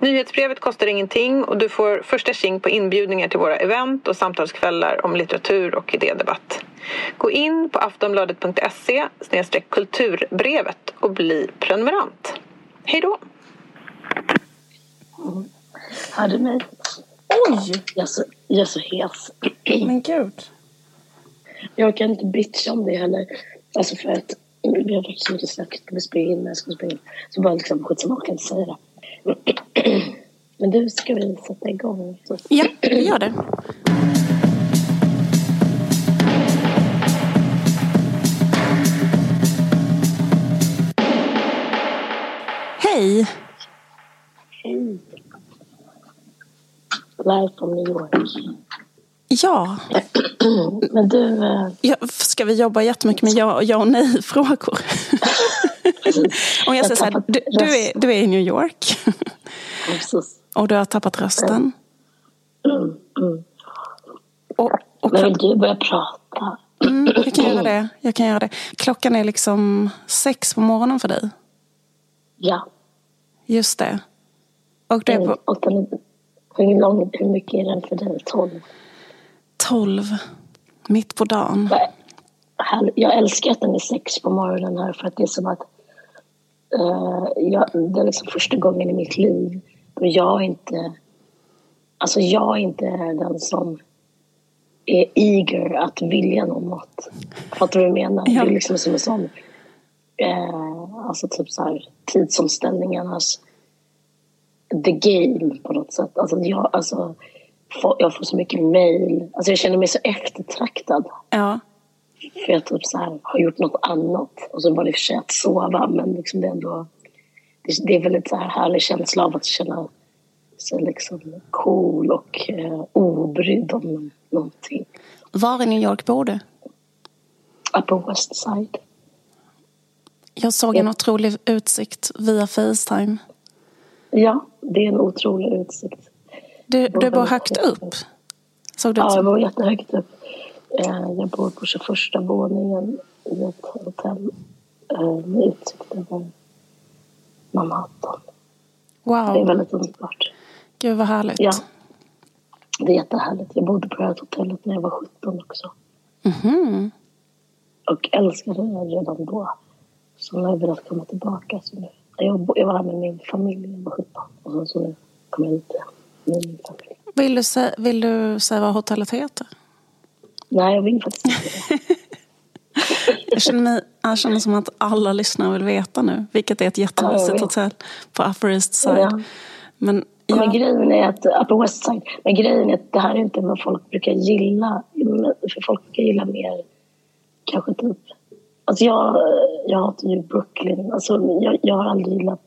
Nyhetsbrevet kostar ingenting och du får första tjing på inbjudningar till våra event och samtalskvällar om litteratur och idédebatt. Gå in på aftonbladet.se kulturbrevet och bli prenumerant. Hej då! Mm. Hör du mig? Oj! Jag är så, jag är så hes. Men gud. Jag kan inte bitcha om det heller. Alltså för att vi har faktiskt inte sagt ska vi spela in, när ska vi spela in? Så bara liksom skitsamma, jag kan inte säga det. Men du, ska vi sätta igång? Ja, vi gör det. Hej! Hej! Live from New York. Ja. Men du... Eh... Ja, ska vi jobba jättemycket med ja, ja och nej-frågor? Om jag säger så här, du, du, är, du är i New York. Och du har tappat rösten. Mm, mm. Och, och Men vill du börja prata? Mm, jag kan göra det. Jag kan göra det. Klockan är liksom sex på morgonen för dig. Ja. Just det. Och det är på... Och den, hur, lång, hur mycket är den för dig? Tolv? Tolv. Mitt på dagen. Jag älskar att den är sex på morgonen här för att det är som att jag, det är liksom första gången i mitt liv då jag inte alltså jag inte är den som är eager att vilja något. Fattar du vad jag menar? Ja. Det är liksom som en sån uh, alltså typ så här tidsomställningarnas the game på något sätt. Alltså jag, alltså, jag får så mycket mail. Alltså jag känner mig så eftertraktad. Ja. För jag typ så här, har gjort något annat. Och så var det för sig att sova men liksom det är ändå... Det, det är väldigt så här härlig känsla av att känna sig liksom cool och eh, obrydd om någonting. Var i New York bor du? Upper West Side. Jag såg en otrolig utsikt via Facetime. Ja, det är en otrolig utsikt. Du, du bor högt upp? Såg det ja, jag bor jättehögt upp. Eh, jag bor på 21 våningen i ett hotell eh, med utsikt över Manhattan. Wow. Det är väldigt underbart. Gud vad härligt. Ja. Det är jättehärligt. Jag bodde på det här hotellet när jag var 17 också. Mm -hmm. Och älskade det redan då. Så nu har jag velat komma tillbaka. Så nu, jag, jag var här med min familj när jag var 17. Och så, så nu kommer jag hit med min familj. Vill du, säga, vill du säga vad hotellet heter? Nej, jag vill faktiskt inte jag, känner mig, jag känner som att alla lyssnare vill veta nu. Vilket är ett jättemysigt ja, hotell på Upper East Side. Ja. Men, ja. men grejen är att, Upper West Side, men grejen är att det här är inte vad folk brukar gilla. För folk brukar gilla mer, kanske typ... Alltså jag, jag hatar ju Brooklyn. Alltså jag, jag har aldrig gillat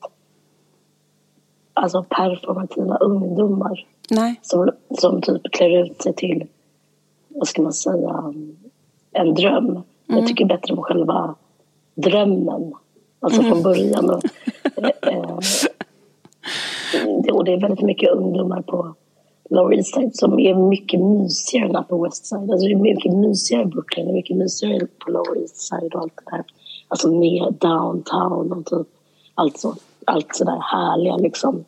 alltså performativa ungdomar. Nej. Som, som typ klär ut sig till vad ska man säga, en dröm. Mm. Jag tycker bättre om själva drömmen. Alltså mm. från början. Och, eh, och det är väldigt mycket ungdomar på Lower East Side som är mycket mysigare än på West Side. Alltså det är mycket mysigare i Brooklyn, det är mycket mysigare på Lower East Side och allt det där. Alltså mer downtown och typ allt, så, allt sådär härliga liksom.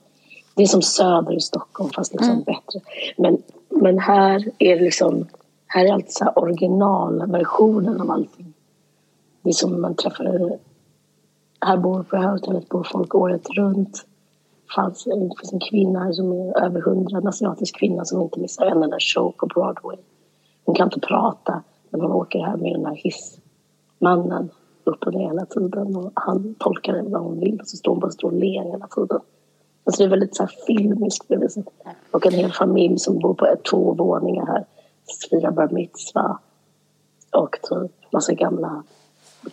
Det är som söder i Stockholm fast liksom mm. bättre. Men, men här är det liksom här är alltid så originalversionen av allting. Det är som man träffar... Här bor på det här hotellet bor folk året runt. Fanns, det finns en kvinna här som är över hundra, en asiatisk kvinna som inte missar en enda show på Broadway. Hon kan inte prata, men hon åker här med den här hissmannen upp och ner hela tiden. Och han tolkar det vad hon vill och så står hon bara och ler hela tiden. Alltså det är väldigt så här filmiskt. Och en hel familj som bor på ett, två våningar här fira bar mitzva och typ massa gamla,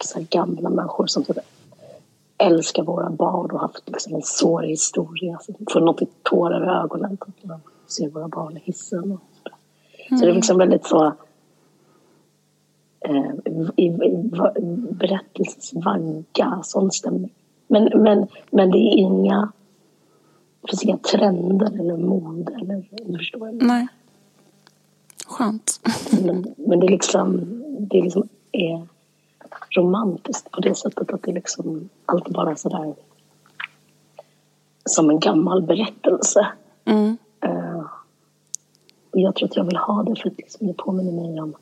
så gamla människor som typ älskar våra barn och haft liksom en sårig historia. Så får något tårar i ögonen typ, när man ser våra barn i hissen. Och så. Mm. så det är liksom väldigt så... eh, i, i, berättelsens vagga, sån stämning. Men, men, men det är inga, det finns inga trender eller mode. Eller, du förstår? Nej. Skönt. Men, men det är liksom, det är liksom är romantiskt på det sättet att det liksom allt bara sådär som en gammal berättelse. Mm. Uh, och jag tror att jag vill ha det för att liksom det påminner mig om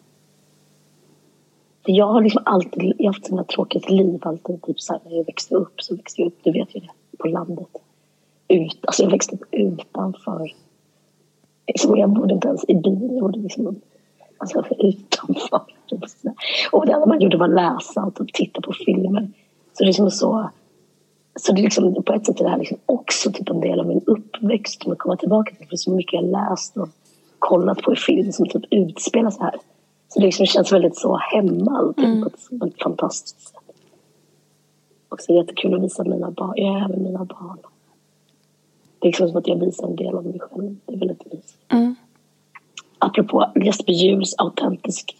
för jag har liksom alltid jag har haft sådana tråkigt liv alltid. Typ så här, när jag växte upp så växte jag upp, du vet ju det, på landet. Ut, alltså jag växte upp utanför. Liksom jag bodde inte ens i bilen, jag bodde liksom alltså, utanför. Och det enda man gjorde var att läsa och typ titta på filmer. Så det är liksom så så det är liksom, på ett sätt är det här liksom också typ en del av min uppväxt som jag kommer tillbaka till. För så mycket jag läst och kollat på i film som typ utspelar sig här. Så det liksom känns väldigt så hemma allting mm. på ett väldigt fantastiskt sätt. Också jättekul att visa mina barn. Jag är även mina barn. Det är liksom som att jag visar en del av mig själv. Det är väldigt mysigt. Mm. Apropå Jesper Juhls autentisk,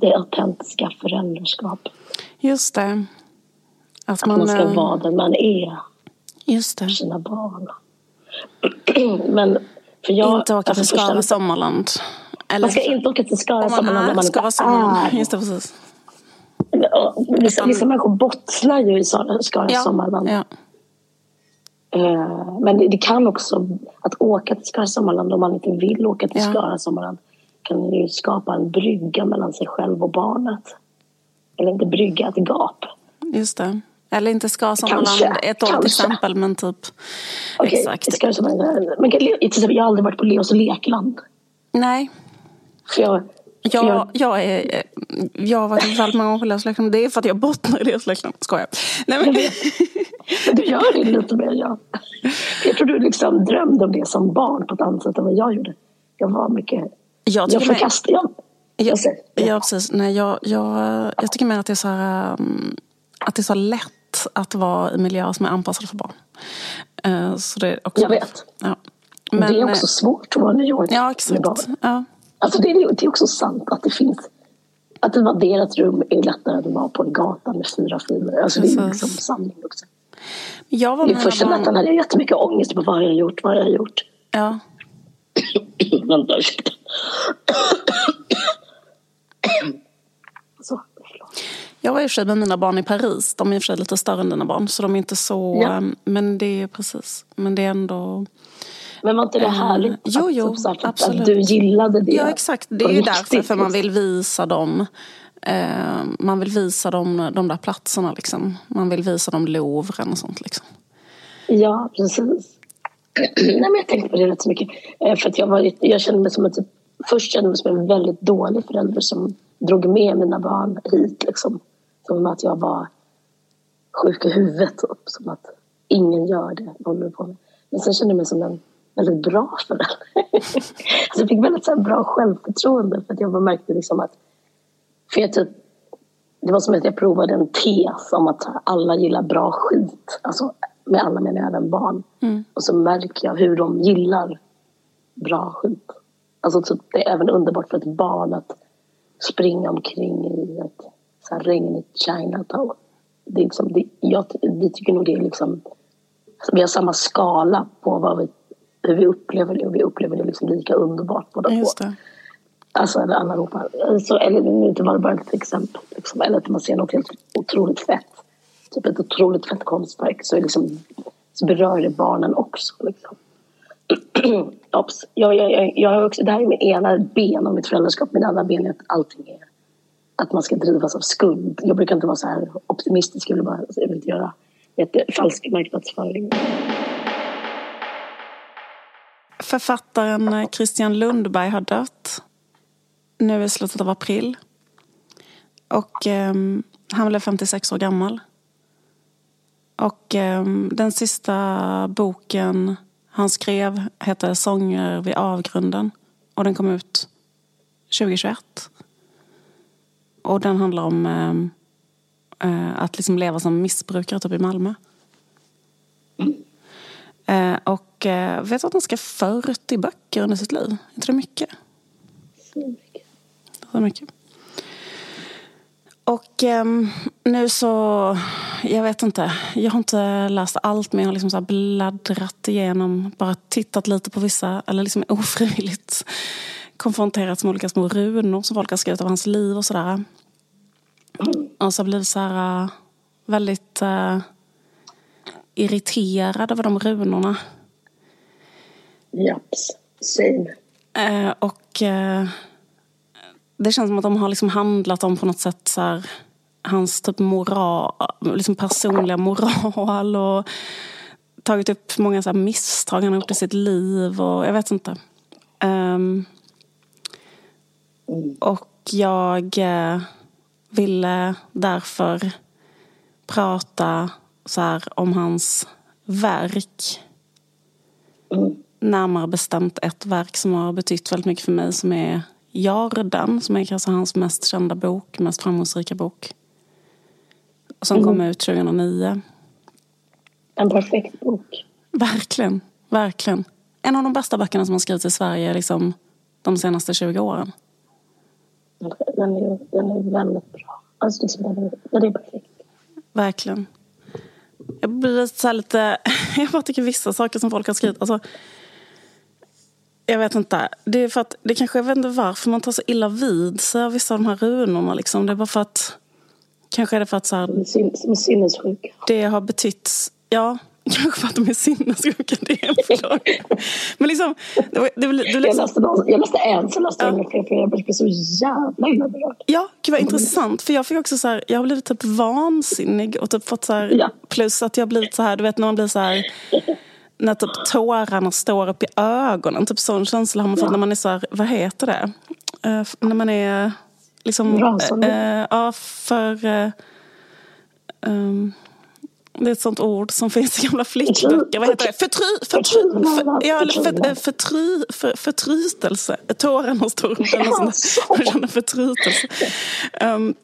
det autentiska föräldraskap. Just det. Att, att man, man, ska äh... vara den man är. Just det. För sina barn. Men för jag, inte åka till alltså, Skara Sommarland. Eller, man ska inte åka till Skara Sommarland om man inte är. Just det, precis. Vissa, vissa människor bottnar ju i Skara ja, Sommarland. Ja. Uh, men det, det, kan också, att åka till Skara Sommarland om man inte vill åka till ja. Skara Sommarland kan ju skapa en brygga mellan sig själv och barnet. Eller inte brygga, ett gap. Just det. Eller inte ska Sommarland ett år till exempel, men typ. Okay, exakt. Ska Sommarland. Men till exempel, jag har aldrig varit på Leos lekland. Nej. För jag, jag, jag, jag, är, jag har varit väldigt många år på Leos lekland. Det är för att jag bottnar i Leos lekland. Skojar. Nej, men... men du gör det lite mer än jag. Jag tror du liksom drömde om det som barn på ett annat sätt än vad jag gjorde. Jag var mycket... Jag, jag förkastade... Jag, jag, ja, precis. Nej, jag, jag, jag tycker mer att det är så här... Um, att det är så lätt att vara i miljöer som är anpassade för barn. Uh, så det också, jag vet. Ja. Men, det är också eh, svårt att vara i New York ja, exakt. med barn. Ja. Alltså det, är, det är också sant att det finns att det var deras rum är lättare att vara på en gata med fyra filer. Alltså det är liksom sanning också. Jag var I första natten hade jag jättemycket ångest på vad jag har gjort, vad jag har gjort. Ja. Vänta, ursäkta. Så, förlåt. Jag var i och för sig med mina barn i Paris. De är i och för sig lite större än dina barn. Så de är inte så... Ja. Men det är precis. Men det är ändå... Men var inte det härligt? Uh, jo, jo, att, absolut. Att du gillade det? Ja, exakt. Det är ju därför för man vill visa dem. Eh, man vill visa dem de där platserna liksom. Man vill visa dem Louvren och sånt liksom. Ja, precis. Nej, men jag tänkte på det rätt så mycket. Eh, för att jag, var, jag kände mig som en typ, först kände mig som en väldigt dålig förälder som drog med mina barn hit. Liksom. Som att jag var sjuk i huvudet. Typ. Som att ingen gör det. Håller på med. Men sen kände jag mig som en väldigt bra förälder. alltså jag fick väldigt så här, bra självförtroende för att jag märkte liksom att... För jag typ, det var som att jag provade en tes om att alla gillar bra skit. Alltså, med alla menar jag även barn. Mm. Och så märker jag hur de gillar bra skit. Alltså typ, det är även underbart för ett barn att springa omkring i ett så här regnigt Chinatown. Det är liksom, det, jag, vi tycker nog det är liksom... Vi har samma skala på vad vi, hur vi upplever det och vi upplever det liksom lika underbart båda två. Alltså, eller allihopa. Så, eller nu var det bara ett exempel. Liksom, eller att man ser något helt otroligt fett. Typ ett otroligt fett konstverk så, liksom, så berör det barnen också. Liksom. Ops. Jag, jag, jag, har också, det här är min ena ben av mitt föräldraskap. Min andra ben är att allting är att man ska drivas av skuld. Jag brukar inte vara så här optimistisk. Jag vill, bara, jag vill inte göra falsk marknadsföring. Författaren eh, Christian Lundberg har dött nu i slutet av april. Och eh, han blev 56 år gammal. Och eh, den sista boken han skrev hette Sånger vid avgrunden. Och den kom ut 2021. Och den handlar om ehm, eh, att liksom leva som missbrukare typ i Malmö. Eh, och eh, vet du att han skrev 40 böcker under sitt liv? Är inte det mycket? Så mycket. Så mycket. Och um, nu så, jag vet inte, jag har inte läst allt men jag har liksom så bläddrat igenom, bara tittat lite på vissa, eller liksom ofrivilligt konfronterats med olika små runor som folk har skrivit av hans liv och sådär. Och så blivit så här uh, väldigt uh, irriterad över de runorna. Japs, same. Uh, och det känns som att de har liksom handlat om på något sätt så här, hans typ moral, liksom personliga moral och tagit upp många så misstag han har gjort i sitt liv och jag vet inte. Um, och jag uh, ville därför prata så här, om hans verk. Mm. Närmare bestämt ett verk som har betytt väldigt mycket för mig som är Jarden, som är kanske hans mest kända bok, mest framgångsrika bok. Som mm. kom ut 2009. En perfekt bok. Verkligen, verkligen. En av de bästa böckerna som har skrivits i Sverige liksom, de senaste 20 åren. Den är, den är väldigt bra. Alltså, liksom, den, är, den är perfekt. Verkligen. Jag blir så lite... Jag bara tycker vissa saker som folk har skrivit... Alltså, jag vet inte. Det är för att, det kanske, jag vet inte varför man tar så illa vid sig av vissa av de här runorna. Liksom. Det är bara för att... Kanske är det för att så här, Som är sinnessjuka. Det har betytt... Ja, kanske för att de är sinnessjuka. Det är en förklaring. Men liksom... Det, var, det, det, liksom jag, läste någon, jag läste en, så läste jag ja. fler, för jag blev så jävla illa berörd. Ja, gud vad intressant. För jag fick också så här, jag har blivit typ vansinnig och typ fått så här, ja. plus att jag har blivit så här, du vet när man blir så här när typ tårarna står upp i ögonen. Typ sån känsla har man fått ja. när man är så här, vad heter det? Uh, när man är liksom... Uh, ja, för... Uh, um, det är ett sånt ord som finns i gamla flickböcker. Vad heter det? Förtry, förtry, för, ja, för, förtry, för, förtrytelse. Tårarna står upp. Man känner förtrytelse. Um,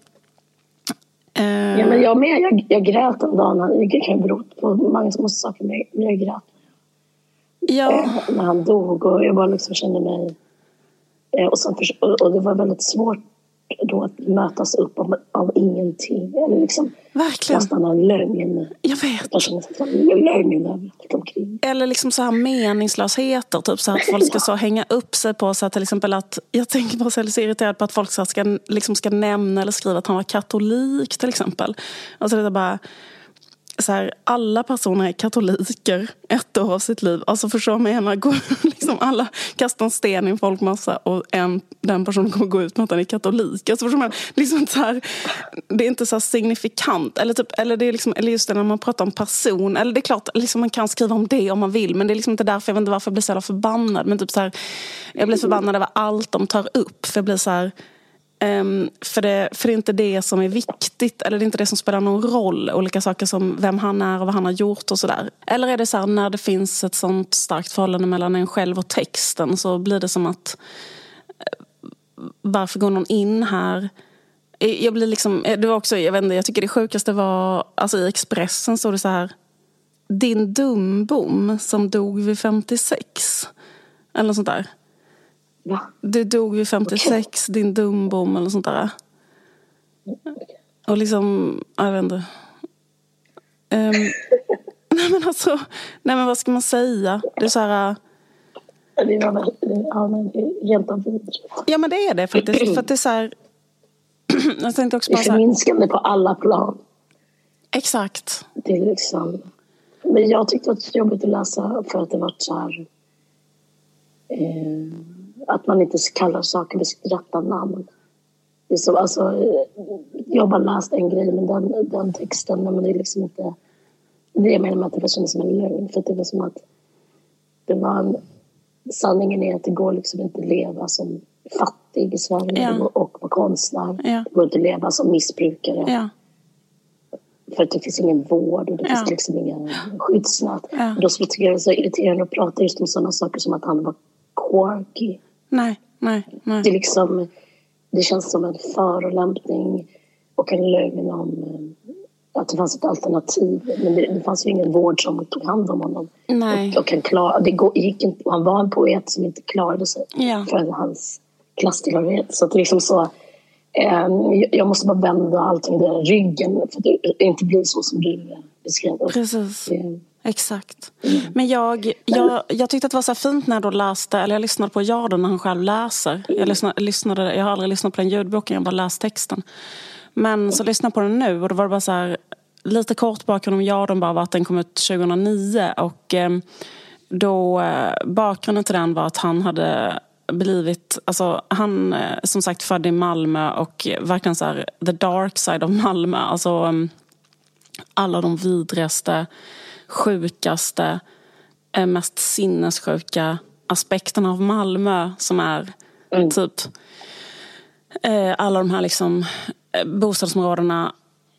ja, men jag med. Jag, jag grät en dag. Det kan bero på många små saker, men jag grät Ja. Eh, när han dog och jag bara liksom kände mig... Eh, och, sen, och det var väldigt svårt då att mötas upp av, av ingenting. Eller liksom Verkligen. nästan en lögn. Jag vet. Jag känner lögn omkring. Eller liksom så här meningslösheter. Typ så att folk ska så hänga upp sig på så att till exempel att jag tänker på så irriterad på att folk ska, liksom ska nämna eller skriva att han var katolik till exempel. Alltså det är bara så här, alla personer är katoliker ett år av sitt liv. Alltså förstår du vad jag menar? liksom alla kastar en sten i en folkmassa och en, den personen kommer gå ut med att den är katolik. Alltså förstår man? Liksom så här, det är inte så signifikant. Eller, typ, eller, det är liksom, eller just det när man pratar om person. Eller det är klart, liksom man kan skriva om det om man vill. Men det är liksom inte därför, jag vet inte varför jag blir så jävla förbannad. Men typ så här, jag blir förbannad över allt de tar upp. För jag blir så här, Um, för, det, för det är inte det som är viktigt, eller det är inte det som spelar någon roll. Olika saker som vem han är och vad han har gjort och sådär. Eller är det så här, när det finns ett sånt starkt förhållande mellan en själv och texten så blir det som att eh, varför går någon in här? Eh, jag blir liksom, eh, det var också, jag vet inte, jag tycker det sjukaste var, alltså i Expressen stod det så här Din dumbom som dog vid 56. Eller något sånt där. Va? Du dog vid 56, okay. din dumbom eller sånt där. Och liksom, jag vet inte. Um, nej men alltså, nej men vad ska man säga? Det är så här... Det är rent av. Ja men det är det faktiskt. För att det är så här... jag tänkte också bara det är förminskande på alla plan. Exakt. Det är liksom... Men jag tyckte att det var jobbigt att läsa för att det var så här... Eh, att man inte kallar saker med sitt rätta namn. Det är så, alltså, jag har bara läst en grej, men den, den texten, men det är liksom inte... Det jag menar med att det kändes som en lögn, för det var som att det var en... Sanningen är att det går liksom inte att leva som fattig i Sverige ja. och vara konstnär. Ja. Det går inte att leva som missbrukare. Ja. För att det finns ingen vård och det finns liksom inga skyddsnät. Då tycker jag det är så irriterande att prata just om sådana saker som att han var quirky. Nej, nej, nej. Det, liksom, det känns som en förolämpning och en lögn om eh, att det fanns ett alternativ. Men det, det fanns ju ingen vård som tog hand om honom. Nej. Och, och han, klar, det gick inte, han var en poet som inte klarade sig ja. för hans klasstillhörighet. Så att liksom så, Um, jag måste bara vända allting i ryggen för att det inte blir så som du beskrev. Precis. Um, Exakt. Men jag, jag, jag tyckte att det var så fint när jag då läste, eller jag lyssnade på Jarden när han själv läser. Jag, lyssnade, lyssnade, jag har aldrig lyssnat på den ljudboken, jag har bara läst texten. Men så lyssnade jag på den nu och då var det bara så här, lite kort bakgrund om Jarden bara var att den kom ut 2009 och ehm, då eh, bakgrunden till den var att han hade blivit, alltså han eh, som sagt född i Malmö och verkligen så här, the dark side of Malmö. Alltså ehm, alla de vidrigaste sjukaste, eh, mest sinnessjuka aspekterna av Malmö som är mm. typ eh, alla de här liksom, eh, bostadsområdena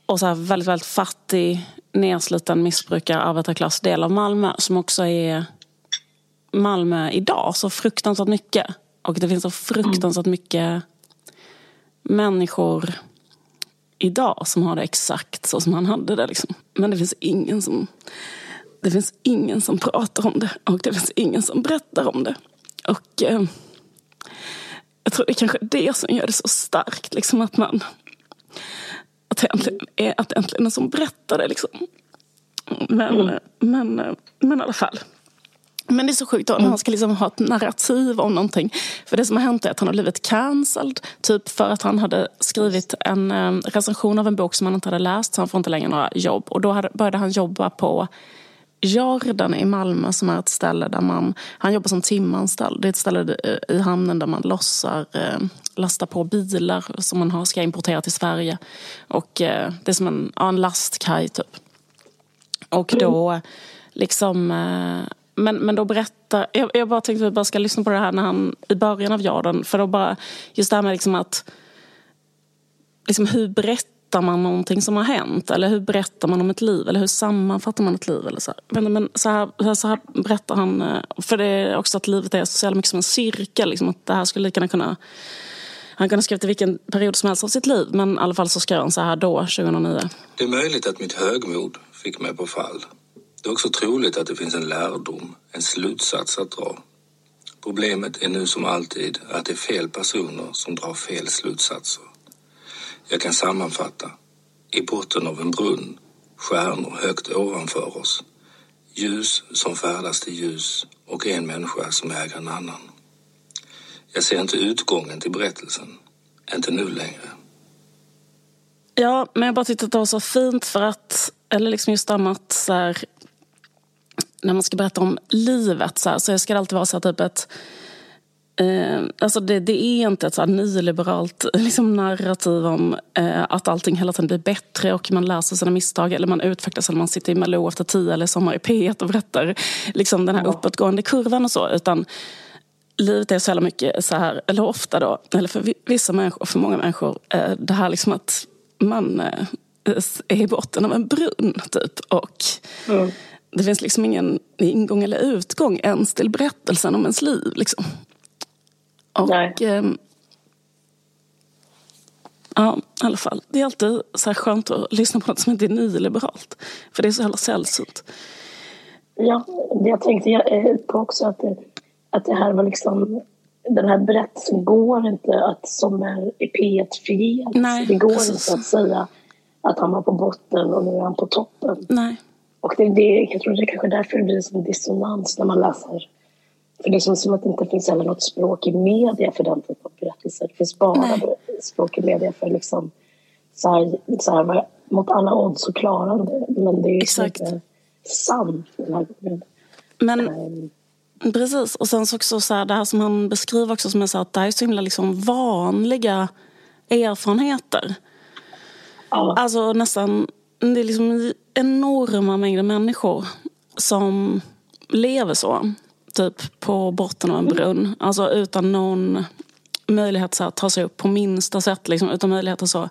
och så väldigt, väldigt fattig, nedsliten missbrukar arbetarklassdel av Malmö som också är Malmö idag så fruktansvärt mycket. Och det finns så fruktansvärt mycket människor idag som har det exakt så som han hade det. Liksom. Men det finns ingen som det finns ingen som pratar om det och det finns ingen som berättar om det. Och eh, jag tror det är kanske det som gör det så starkt, liksom att man att det äntligen är, att äntligen är som berättar det. Liksom. Men, mm. men, men i alla fall. Men det är så sjukt då när han ska liksom ha ett narrativ om någonting. För det som har hänt är att han har blivit cancelled. Typ för att han hade skrivit en eh, recension av en bok som han inte hade läst. Så han får inte längre några jobb. Och då hade, började han jobba på Jordan i Malmö som är ett ställe där man, han jobbar som timanställd. Det är ett ställe eh, i hamnen där man lossar, eh, lastar på bilar som man har, ska importera till Sverige. Och eh, det är som en, ja, en lastkaj typ. Och då liksom men, men då berättar, jag, jag bara tänkte att vi bara ska lyssna på det här när han, i början av Jordan. För då bara, just det här med liksom att, liksom hur berättar berättar man någonting som har hänt? Eller hur berättar man om ett liv? Eller hur sammanfattar man ett liv? Eller så här. Men, men så, här, så här berättar han, eh, för det är också att livet är så jävla mycket som en cirkel. Liksom, att det här skulle lika gärna kunna han kunde ha skrivit i vilken period som helst av sitt liv, men i alla fall så skrev han så här då, 2009. Det är möjligt att mitt högmod fick mig på fall. Det är också troligt att det finns en lärdom, en slutsats att dra. Problemet är nu som alltid att det är fel personer som drar fel slutsatser. Jag kan sammanfatta. I botten av en brunn, stjärnor högt ovanför oss. Ljus som färdas till ljus och en människa som äger en annan. Jag ser inte utgången till berättelsen. Inte nu längre. Ja, men jag bara tyckte att det var så fint för att, eller liksom just det så här, när man ska berätta om livet så, här, så ska det alltid vara så här, typ ett Eh, alltså det, det, är inte ett så nyliberalt liksom narrativ om eh, att allting hela tiden blir bättre och man läser sina misstag eller man utvecklas eller man sitter i Malou efter tio eller Sommar i P1 och berättar liksom den här uppåtgående kurvan och så. Utan livet är så jävla mycket så här, eller ofta då, eller för vissa människor, för många människor, eh, det här liksom att man eh, är i botten av en brunn typ. Och mm. det finns liksom ingen ingång eller utgång ens till berättelsen om ens liv. Liksom. Och. Eh, ja, i alla fall. Det är alltid så här skönt att lyssna på något som inte är nyliberalt. För det är så jävla sällsynt. Ja, jag tänkte eh, på också att det, att det här var liksom den här berättelsen går inte att som är i P1 förges. Det går precis. inte att säga att han var på botten och nu är han på toppen. Nej. Och det, det, jag tror det är kanske därför det blir en dissonans när man läser det känns som att det inte finns heller något språk i media för den typen av berättelser. Det finns bara Nej. språk i media för liksom så här, så här, mot alla odds så klarar det. Men det är liksom inte sant den här gången. Men um, precis, och sen så också så här, det här som han beskriver också som jag sa att det här är så himla liksom vanliga erfarenheter. Ja. Alltså nästan, det är liksom enorma mängder människor som lever så typ på botten av en brunn. Alltså utan någon möjlighet att ta sig upp på minsta sätt. Liksom, utan möjlighet att så,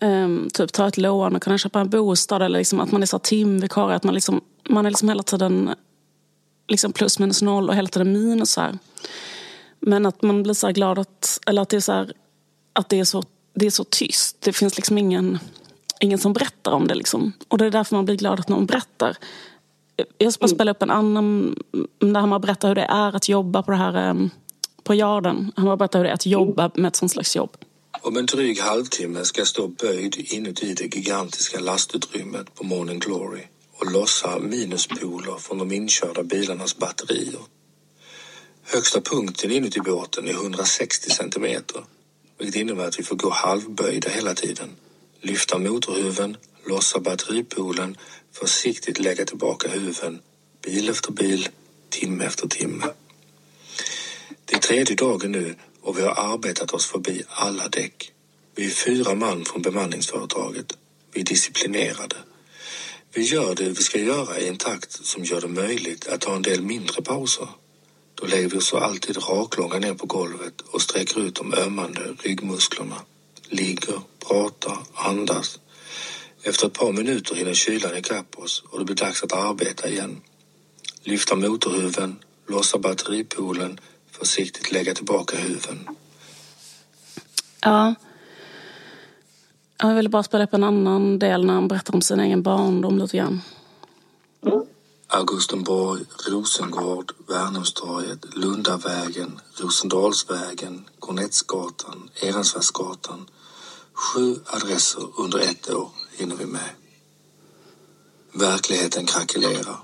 um, typ ta ett lån och kunna köpa en bostad. Eller liksom att man är så timvikarie. Att man, liksom, man är liksom hela tiden liksom plus minus noll och hela tiden minus. Så här. Men att man blir så glad att, eller att det är så här, att det är så, det är så tyst. Det finns liksom ingen, ingen som berättar om det. Liksom. Och det är därför man blir glad att någon berättar. Jag ska bara spela upp en annan där han berättar hur det är att jobba på det här ehm, på Jarden. Han berättar hur det är att jobba med ett sånt slags jobb. Om en dryg halvtimme ska jag stå böjd inuti det gigantiska lastutrymmet på Morning Glory och lossa minuspoler från de inkörda bilarnas batterier. Högsta punkten inuti båten är 160 centimeter, vilket innebär att vi får gå halvböjda hela tiden. Lyfta motorhuven, lossa batteripolen, försiktigt lägga tillbaka huven, bil efter bil, timme efter timme. Det är tredje dagen nu och vi har arbetat oss förbi alla däck. Vi är fyra man från bemanningsföretaget. Vi är disciplinerade. Vi gör det vi ska göra i en takt som gör det möjligt att ta en del mindre pauser. Då lägger vi oss alltid raklånga ner på golvet och sträcker ut de ömmande ryggmusklerna. Ligger, pratar, andas. Efter ett par minuter hinner kylan ikapp oss och det blir dags att arbeta igen. Lyfta motorhuven, lossa batteripolen, försiktigt lägga tillbaka huven. Ja. Jag ville bara spela upp en annan del när han berättar om sin egen barndom lite grann. Augustenborg, Rosengård, Värnhemstorget, Lundavägen, Rosendalsvägen, Kornettsgatan, Ehrensvärdsgatan. Sju adresser under ett år hinner vi med. Verkligheten krackelerar.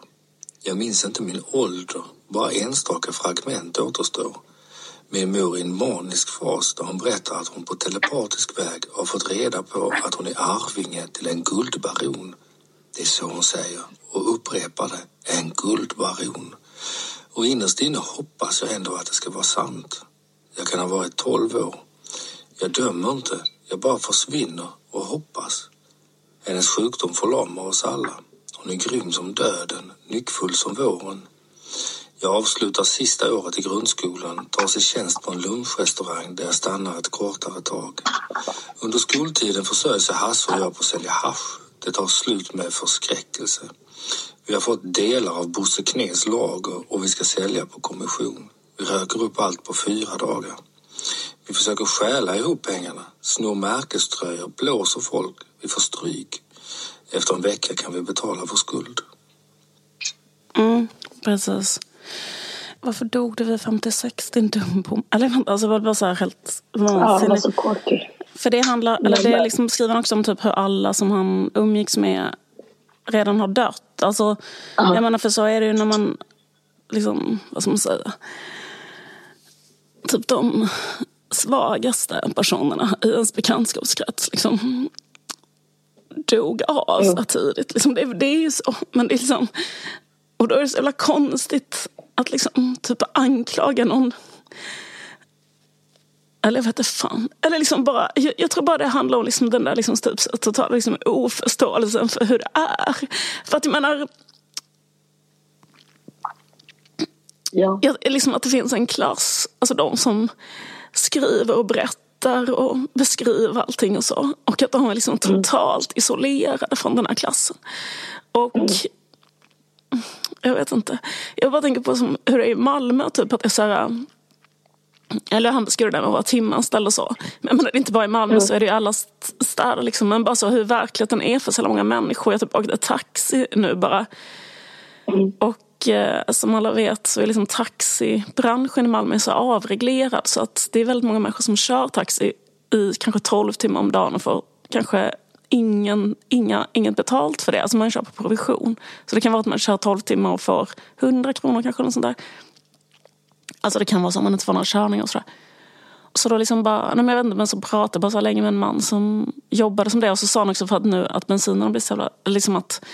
Jag minns inte min ålder, bara enstaka fragment återstår. Min mor i en manisk fas där hon berättar att hon på telepatisk väg har fått reda på att hon är arvinge till en guldbaron. Det är så hon säger och upprepar det, en guldbaron. Och innerst inne hoppas jag ändå att det ska vara sant. Jag kan ha varit tolv år. Jag dömer inte, jag bara försvinner och hoppas. Hennes sjukdom förlamar oss alla. Hon är grym som döden, nyckfull som våren. Jag avslutar sista året i grundskolan, tar sig tjänst på en lunchrestaurang där jag stannar ett kortare tag. Under skoltiden försörjer sig Hasse och jag på att sälja hasch. Det tar slut med förskräckelse. Vi har fått delar av Bosse Knäs lager och vi ska sälja på kommission. Vi röker upp allt på fyra dagar. Vi försöker stjäla ihop pengarna, snor märkeströjor, blåser folk. Vi får stryk. Efter en vecka kan vi betala vår skuld. Mm, precis. Varför dog du vid 56, din dumbo? Eller alltså var det bara så här helt Ja, han var vansinnigt? så korkig. För det handlar, eller det liksom skriver han också om typ hur alla som han umgicks med redan har dött. Alltså, jag menar för så är det ju när man, liksom, vad ska man säga, typ de svagaste personerna i ens bekantskapskrets liksom dog av så tidigt. Liksom, det, det är ju så, men det är liksom, och då är det så jävla konstigt att liksom typ anklaga någon eller jag vet inte fan. Eller liksom bara, jag, jag tror bara det handlar om liksom den där liksom typ, totala liksom oförståelsen för hur det är. För att jag menar, Ja. jag, liksom att det finns en klass, alltså de som skriver och berättar och beskriver allting och så. Och att de är liksom totalt isolerade från den här klassen. Och jag vet inte. Jag bara tänker på som, hur det är i Malmö, typ att det är så här, eller han beskriver det med att vara timanställd och så. Men menar, inte bara i Malmö så är det i alla st- städer. Liksom. Men bara så hur verkligheten är för så många människor. Jag typ åkt taxi nu bara. Och eh, som alla vet så är liksom taxibranschen i Malmö så avreglerad. Så att det är väldigt många människor som kör taxi i kanske 12 timmar om dagen och får kanske ingen, inga, inget betalt för det. Alltså man kör på provision. Så det kan vara att man kör 12 timmar och får 100 kronor kanske. Eller sånt där. Alltså det kan vara så att man inte får några körningar och sådär. Så då liksom bara, nej men jag vet inte, men så pratade jag bara så här länge med en man som jobbade som det. Och så sa han också för att nu att bensinen har blivit så jävla, liksom att,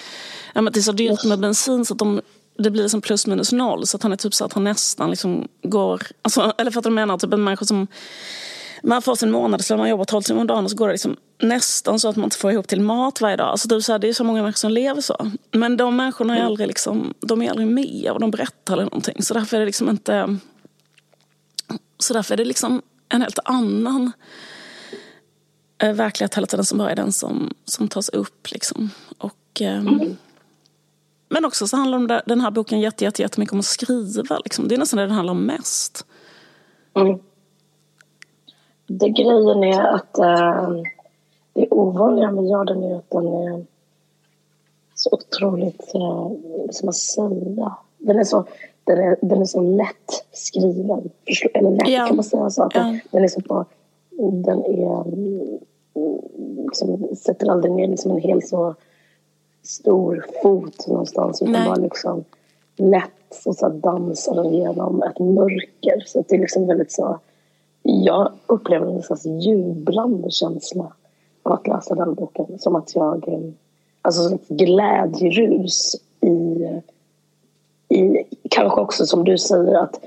ja, men det är så dyrt med bensin så att de, det blir som plus minus noll. Så att han är typ så att han nästan liksom går, alltså, eller för att de menar typ en människa som man får sin månadslön, man jobbar 12 timmar om dagen och så går det liksom nästan så att man inte får ihop till mat varje dag. Alltså är så här, det är så många människor som lever så. Men de människorna är aldrig, liksom, de är aldrig med och de berättar eller någonting. Så därför är det liksom inte... Så därför är det liksom en helt annan eh, verklighet hela tiden som bara är den som, som tas upp. Liksom. Och, ehm, Men också så handlar det, den här boken jätte, jätte, jättemycket om att skriva. Liksom. Det är nästan det den handlar om mest. Mm. Det grejen är att äh, det ovanliga med Jordan är att den är så otroligt, äh, som man säga, den är så, den är, den är så lätt skriven. Eller lätt Ja. kan man säga så. Att den, den är så på den är, mm, liksom, sätter aldrig ner liksom en hel så stor fot någonstans utan Nej. bara liksom lätt så, så dansar den genom ett mörker. Så det är liksom väldigt så... Jag upplever en slags jublande känsla av att läsa den boken. Som att jag... eh, Alltså ett glädjerus i, i... Kanske också som du säger att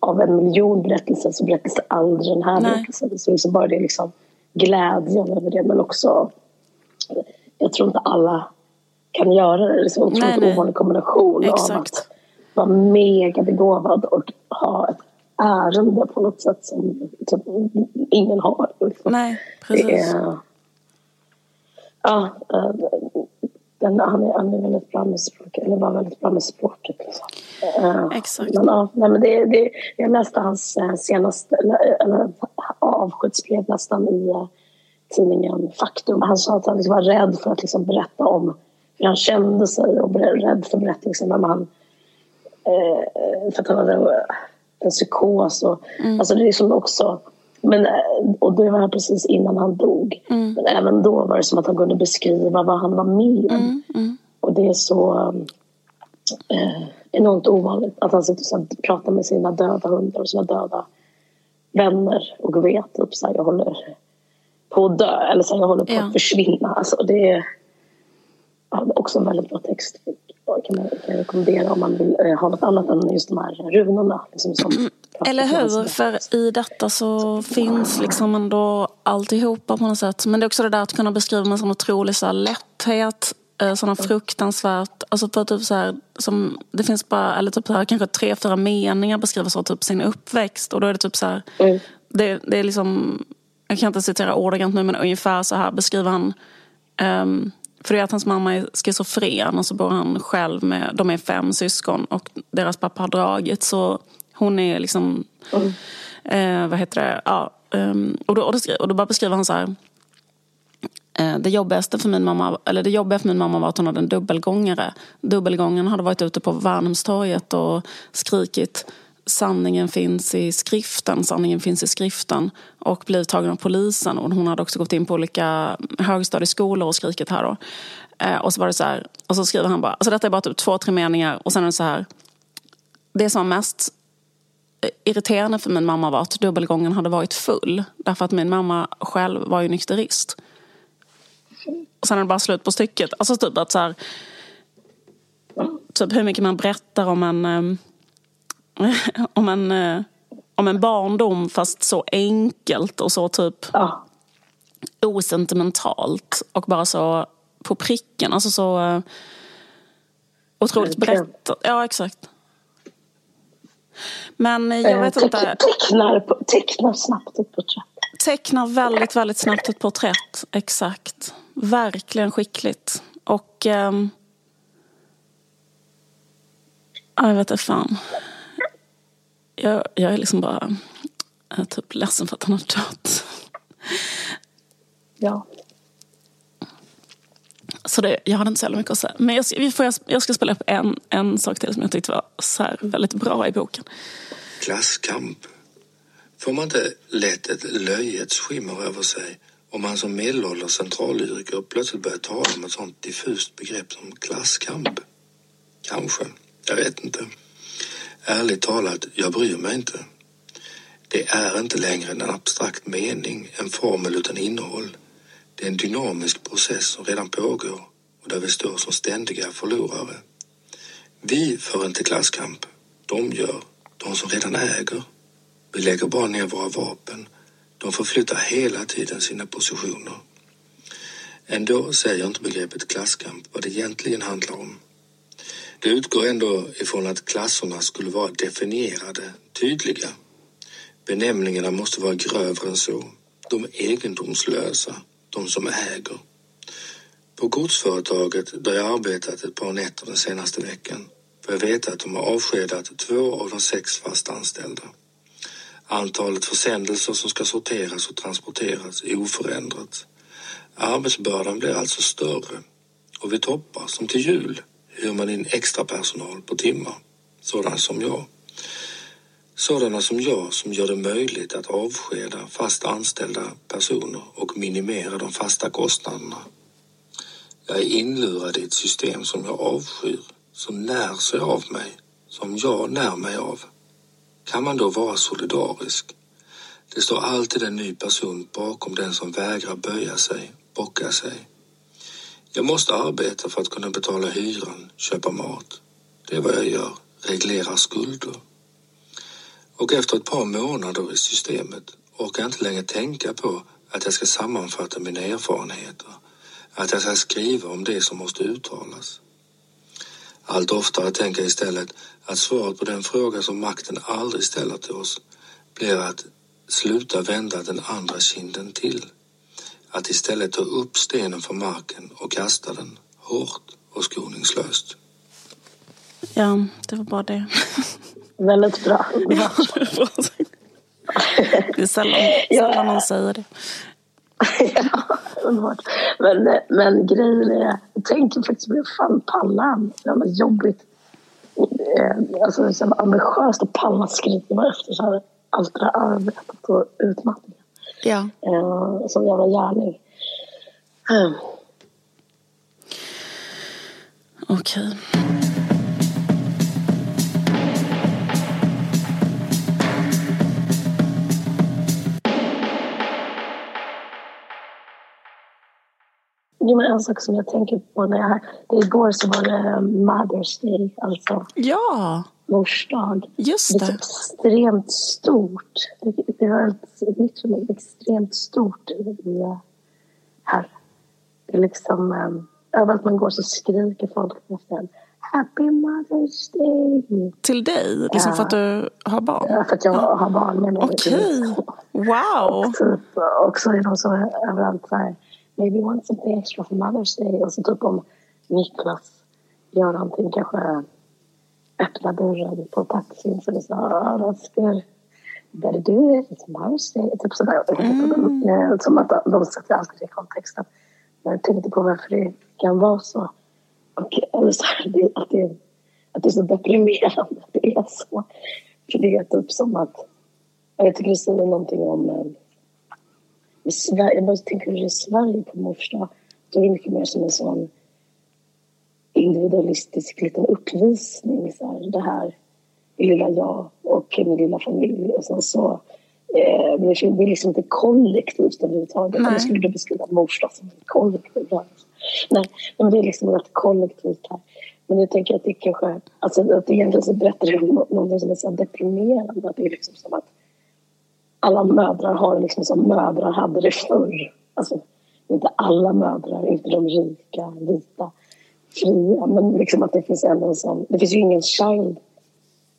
av en miljon berättelser så berättas det aldrig den här Nej. berättelsen. Så liksom bara det liksom glädjen över det men också... Jag tror inte alla kan göra det. Det är en otroligt ovanlig kombination av Exakt. att vara mega begåvad och ha ett ärende på något sätt som typ, ingen har. Liksom. Nej, precis. är, ja, eh, den, han, är, han är väldigt bra med språk, eller var väldigt bra med språket. Liksom. Eh, Exakt. Men, ja, nej, men det, det, jag läste hans eh, senaste, eller, eller avskedsbrev nästan i tidningen Faktum. Han sa att han liksom var rädd för att liksom berätta om han kände sig och ber- rädd för liksom, vem han eh, för att han hade en psykos. Och, Alltså det är liksom också, men, eh, och det var precis innan han dog. Men även då var det som att han kunde beskriva vad han var med om. Och det är så eh, enormt ovanligt att han sitter och pratar med sina döda hundar och sina döda vänner och vet typ så här, jag håller på att dö eller så här, jag håller på Ja. att försvinna. Alltså, det är ja, också en väldigt bra text. Kan man kan jag rekommendera om man vill eh, ha något annat än just de här runorna. Liksom, som pratar Eller hur? För i detta så finns liksom ändå alltihopa på något sätt. Men det är också det där att kunna beskriva med sån otrolig så här lätthet. eh, Såna fruktansvärt, alltså på typ så här, som, det finns bara, eller typ så här, kanske tre, fyra meningar beskriver så typ sin uppväxt. Och då är det typ så här, Mm. det, det är liksom, jag kan inte citera ordagrant nu men ungefär så här beskriver han ehm, för det är att hans mamma är schizofren och så bor han själv med, de är fem syskon och deras pappa har dragit så hon är liksom, eh, vad heter det, ja, um, och, då, och, då skri, och då bara beskriver han så här eh, det jobbigaste för min mamma, eller det jobbiga för min mamma var att hon hade en dubbelgångare. Dubbelgångaren hade varit ute på Värnhemstorget och skrikit sanningen finns i skriften, sanningen finns i skriften och blivit tagen av polisen. Och hon hade också gått in på olika högstadieskolor och skrikit här då. Eh, och så var det så här, och så skriver han bara, alltså detta är bara typ två, tre meningar och sen är det så här, det som var mest irriterande för min mamma var att dubbelgången hade varit full. Därför att min mamma själv var ju nykterist. Och sen är det bara slut på stycket. Alltså typ att så här, Typ hur mycket man berättar om en... Ehm, om en... eh, om en barndom fast så enkelt och så typ Ja, osentimentalt och bara så på pricken. Alltså så uh, otroligt berättat. Ja, exakt. Men eh, jag eh, vet inte. Tecknar, tecknar snabbt ett porträtt. Tecknar väldigt, väldigt snabbt ett porträtt. Exakt. Verkligen skickligt. Och... ja, jag vet inte fan. Jag, jag är liksom bara jag är typ ledsen för att han har dött. Ja. Så det, jag hade inte så jävla mycket att säga. Men jag, ska- vi får, jag, jag ska spela upp en, en sak till som jag tyckte var så här väldigt bra i boken. Klasskamp. Får man inte lätt ett löjets skimmer över sig om man som medelålders centralyrker plötsligt börjar tala om ett sånt diffust begrepp som klasskamp? Kanske. Jag vet inte. Ärligt talat, jag bryr mig inte. Det är inte längre en abstrakt mening, en formel utan innehåll. Det är en dynamisk process som redan pågår och där vi står som ständiga förlorare. Vi för inte klasskamp. De gör. De som redan äger. Vi lägger bara ner våra vapen. De förflyttar hela tiden sina positioner. Ändå säger inte begreppet klasskamp vad det egentligen handlar om. Det utgår ändå ifrån att klasserna skulle vara definierade, tydliga. Benämningarna måste vara grövre än så. De egendomslösa, de som äger. På godsföretaget där jag arbetat ett par nätter den senaste veckan får jag veta att de har avskedat två av de sex fast anställda. Antalet försändelser som ska sorteras och transporteras är oförändrat. Arbetsbördan blir alltså större och vi toppar som till jul hyr man in extra personal på timmar, sådana som jag. Sådana som jag som gör det möjligt att avskeda fast anställda personer och minimera de fasta kostnaderna. Jag är inlurad i ett system som jag avskyr, som när sig av mig, som jag när mig av. Kan man då vara solidarisk? Det står alltid en ny person bakom den som vägrar böja sig, bocka sig. Jag måste arbeta för att kunna betala hyran, köpa mat. Det är vad jag gör, reglerar skulder. Och efter ett par månader i systemet orkar jag inte längre tänka på att jag ska sammanfatta mina erfarenheter, att jag ska skriva om det som måste uttalas. Allt oftare tänker jag istället att svaret på den fråga som makten aldrig ställer till oss blir att sluta vända den andra kinden till. Att istället ta upp stenen från marken och kasta den hårt och skoningslöst. Ja, det var bara det. Väldigt bra. bra. det är sällan, sällan någon säger det. ja, underbart. Men, men grejen är, jag tänker faktiskt på fan palla han. Det var jobbigt. Eh, alltså så ambitiöst att palla skriva efter så här allt det där arbetet och utmattningen. Ja. Eh, som jävla gärning. Mm. Okej. Okay. Jo, men en sak som jag tänker på när jag det igår så var det Mother's Day, alltså ja. Mors dag. Just det. Det är extremt stort. Det, det för mig, extremt stort i, här. Det är liksom, um, överallt man går så skriker folk efter Happy Mother's Day! Till dig? Liksom för att du har barn? Ja, för att jag har barn. Okej! Okay. Wow! Och, typ, och så är de så överallt så här maybe want something extra for Mother's Day. Och så typ om Niklas gör någonting, kanske öppnar dörren på taxin så det oh, that's good. Better do it, it's Mother's Day. Typ sådär. Mm. Som att de sätter alltid det i kontexten. Jag tänkte på varför det kan vara så. Och, eller så här, det, att, det, att det är så deprimerande att det är så. För det är typ som att... Jag tycker det säger någonting om eh, i Sverige, jag bara tänker i Sverige på mors dag, då är det mycket mer som en sån individualistisk liten uppvisning. Så här, det här är lilla jag och min lilla familj. Och sen så, eh, det är liksom inte kollektivt överhuvudtaget. Jag skulle du beskriva mors dag som kollektivt. Nej, men det är liksom rätt kollektivt här. Men jag tänker att det kanske, alltså att egentligen så berättar det om något som är så deprimerande. Att det är liksom som att alla mödrar har liksom som mödrar hade det förr. Alltså, inte alla mödrar, inte de rika, vita, fria. Men liksom att det finns ändå en sån... Det finns ju ingen child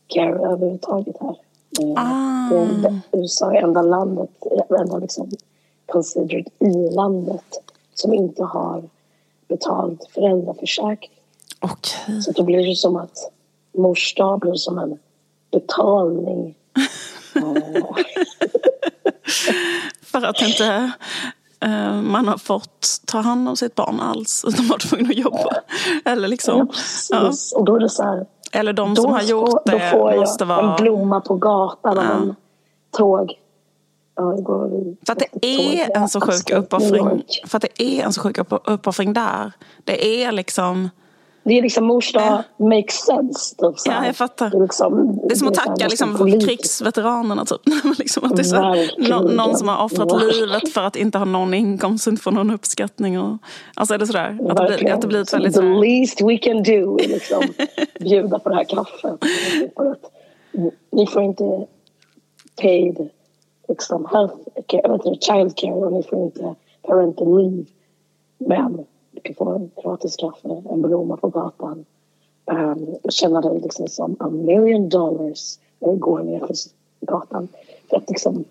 care överhuvudtaget här. Eh, ah. Det, USA är enda landet, enda liksom considered i-landet som inte har betald föräldraförsäkring. Okay. Så då blir det som att mors dag blir som en betalning För att inte man har fått ta hand om sitt barn alls utan var tvungen att jobba. Eller liksom, ja, Och då är det så här, Eller de som har gjort det då får jag måste vara... en blomma på gatan ja. av en tåg. För att det är en så sjuk uppoffring. För att det är en så sjuk uppoffring där. Det är liksom det är liksom mors dag ja. makes sense. Typ, så ja, jag fattar. Det är, liksom, det är som att tacka liksom, krigsveteranerna. Typ. liksom att det är så, någon, som har offrat Verkligen. livet för att inte ha någon inkomst och inte få någon uppskattning. Och, alltså är det sådär? Att det, blir, att det blir ett väldigt... The least we can do är liksom bjuda på det här kaffet. Ni får inte paid liksom, health care, child care och ni får inte parental leave. Men du kan få en gratis kaffe, en blomma på gatan. Um, känna dig liksom som a million dollars när du går ner för gatan. För att liksom,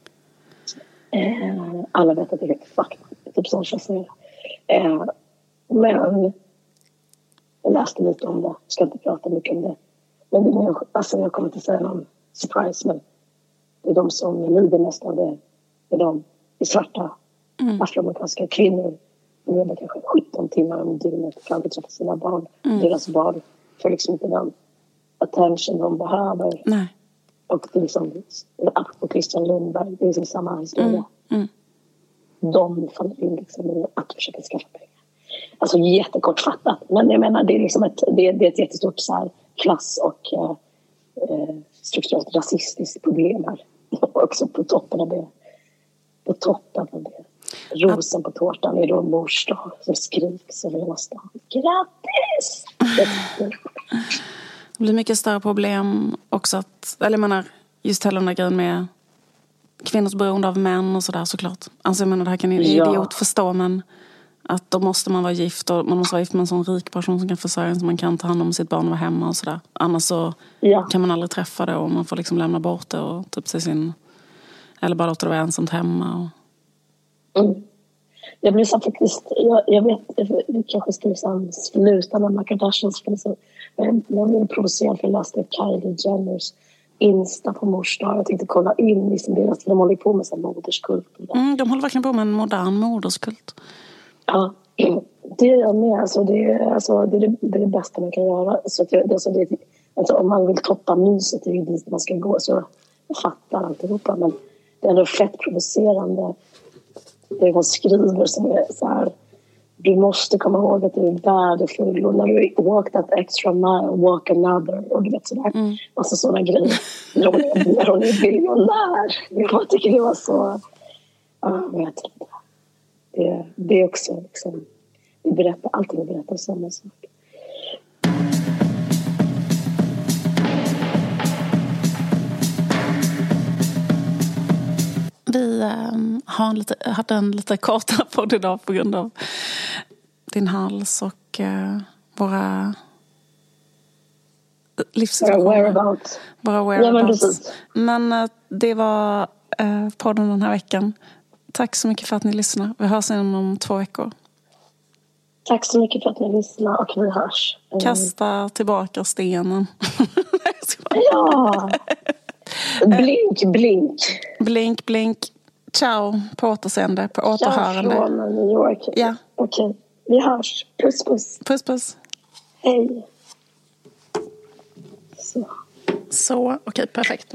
eh, alla vet att det är helt fucked. Typ sån känsla. Eh, men jag läste lite om det, jag ska inte prata mycket om det. Men det är, alltså jag kommer inte säga någon surprise men det är de som lider mest av det. Det är de i svarta mm. afroamerikanska kvinnor de jobbar kanske 17 timmar om dygnet för att träffa sina barn. Mm. Deras barn får liksom inte den attention de behöver. Nej. Och det är liksom, apropå Christian Lundberg, det är liksom samma historia. Mm. De faller in liksom i att försöka skaffa pengar. Alltså jättekortfattat, men jag menar det är liksom ett, det är, det är ett jättestort så här, klass och eh, eh strukturellt rasistiskt problem här. Och också på toppen av det, på toppen av det rosen på tårtan är då mors dag som skriks över hela stan. Grattis! Det blir mycket större problem också att, eller jag menar, just hela den där grejen med kvinnors beroende av män och sådär såklart. Alltså jag menar det här kan en ja. idiot förstå men att då måste man vara gift och man måste vara gift med en sån rik person som kan försörja en så man kan ta hand om sitt barn och vara hemma och sådär. Annars så ja. kan man aldrig träffa det och man får liksom lämna bort det och typ se sin... Eller bara låta det vara ensamt hemma. Och... Mm. Jag blir så faktiskt, jag, jag vet, vi kanske ska liksom sluta med Kardashians för så, men jag blev provocerad för jag läste Kylie Jenners Insta på mors dag. Jag tänkte kolla in liksom deras, de håller på med sån moderskult. Mm, de håller verkligen på med en modern moderskult. Ja, det gör jag med. Alltså, det, är, alltså, det, är det, det, är det bästa man kan göra. Så att jag, alltså, det, alltså, om man vill toppa myset, det är dit man ska gå. Så jag fattar alltihopa. Men det är ändå fett provocerande det hon skriver som är så här du måste komma ihåg att du är värdefull och när du walk that extra mile, walk another och du vet sådär. Mm. Massa sådana grejer. När hon är, när hon är biljonär. Jag tycker det var så... Ja, jag vet inte. Det, det är också liksom... Vi berättar, allting berättar samma sak. Vi ähm, har en lite, hade en lite kortare podd idag på grund av din hals och äh, våra livssituationer. Våra whereabouts. Våra whereabouts. Ja, men, men äh, det var äh, podden den här veckan. Tack så mycket för att ni lyssnar. Vi hörs igen om två veckor. Tack så mycket för att ni lyssnar och vi hörs. Kasta tillbaka stenen. ja! Blink, blink. Blink, blink. Ciao, på återseende, på återhörande. Ciao från New York. Ja. Okej, okay. vi hörs. Puss, puss. Puss, puss. Hej. Så. Så, okej, okay, perfekt.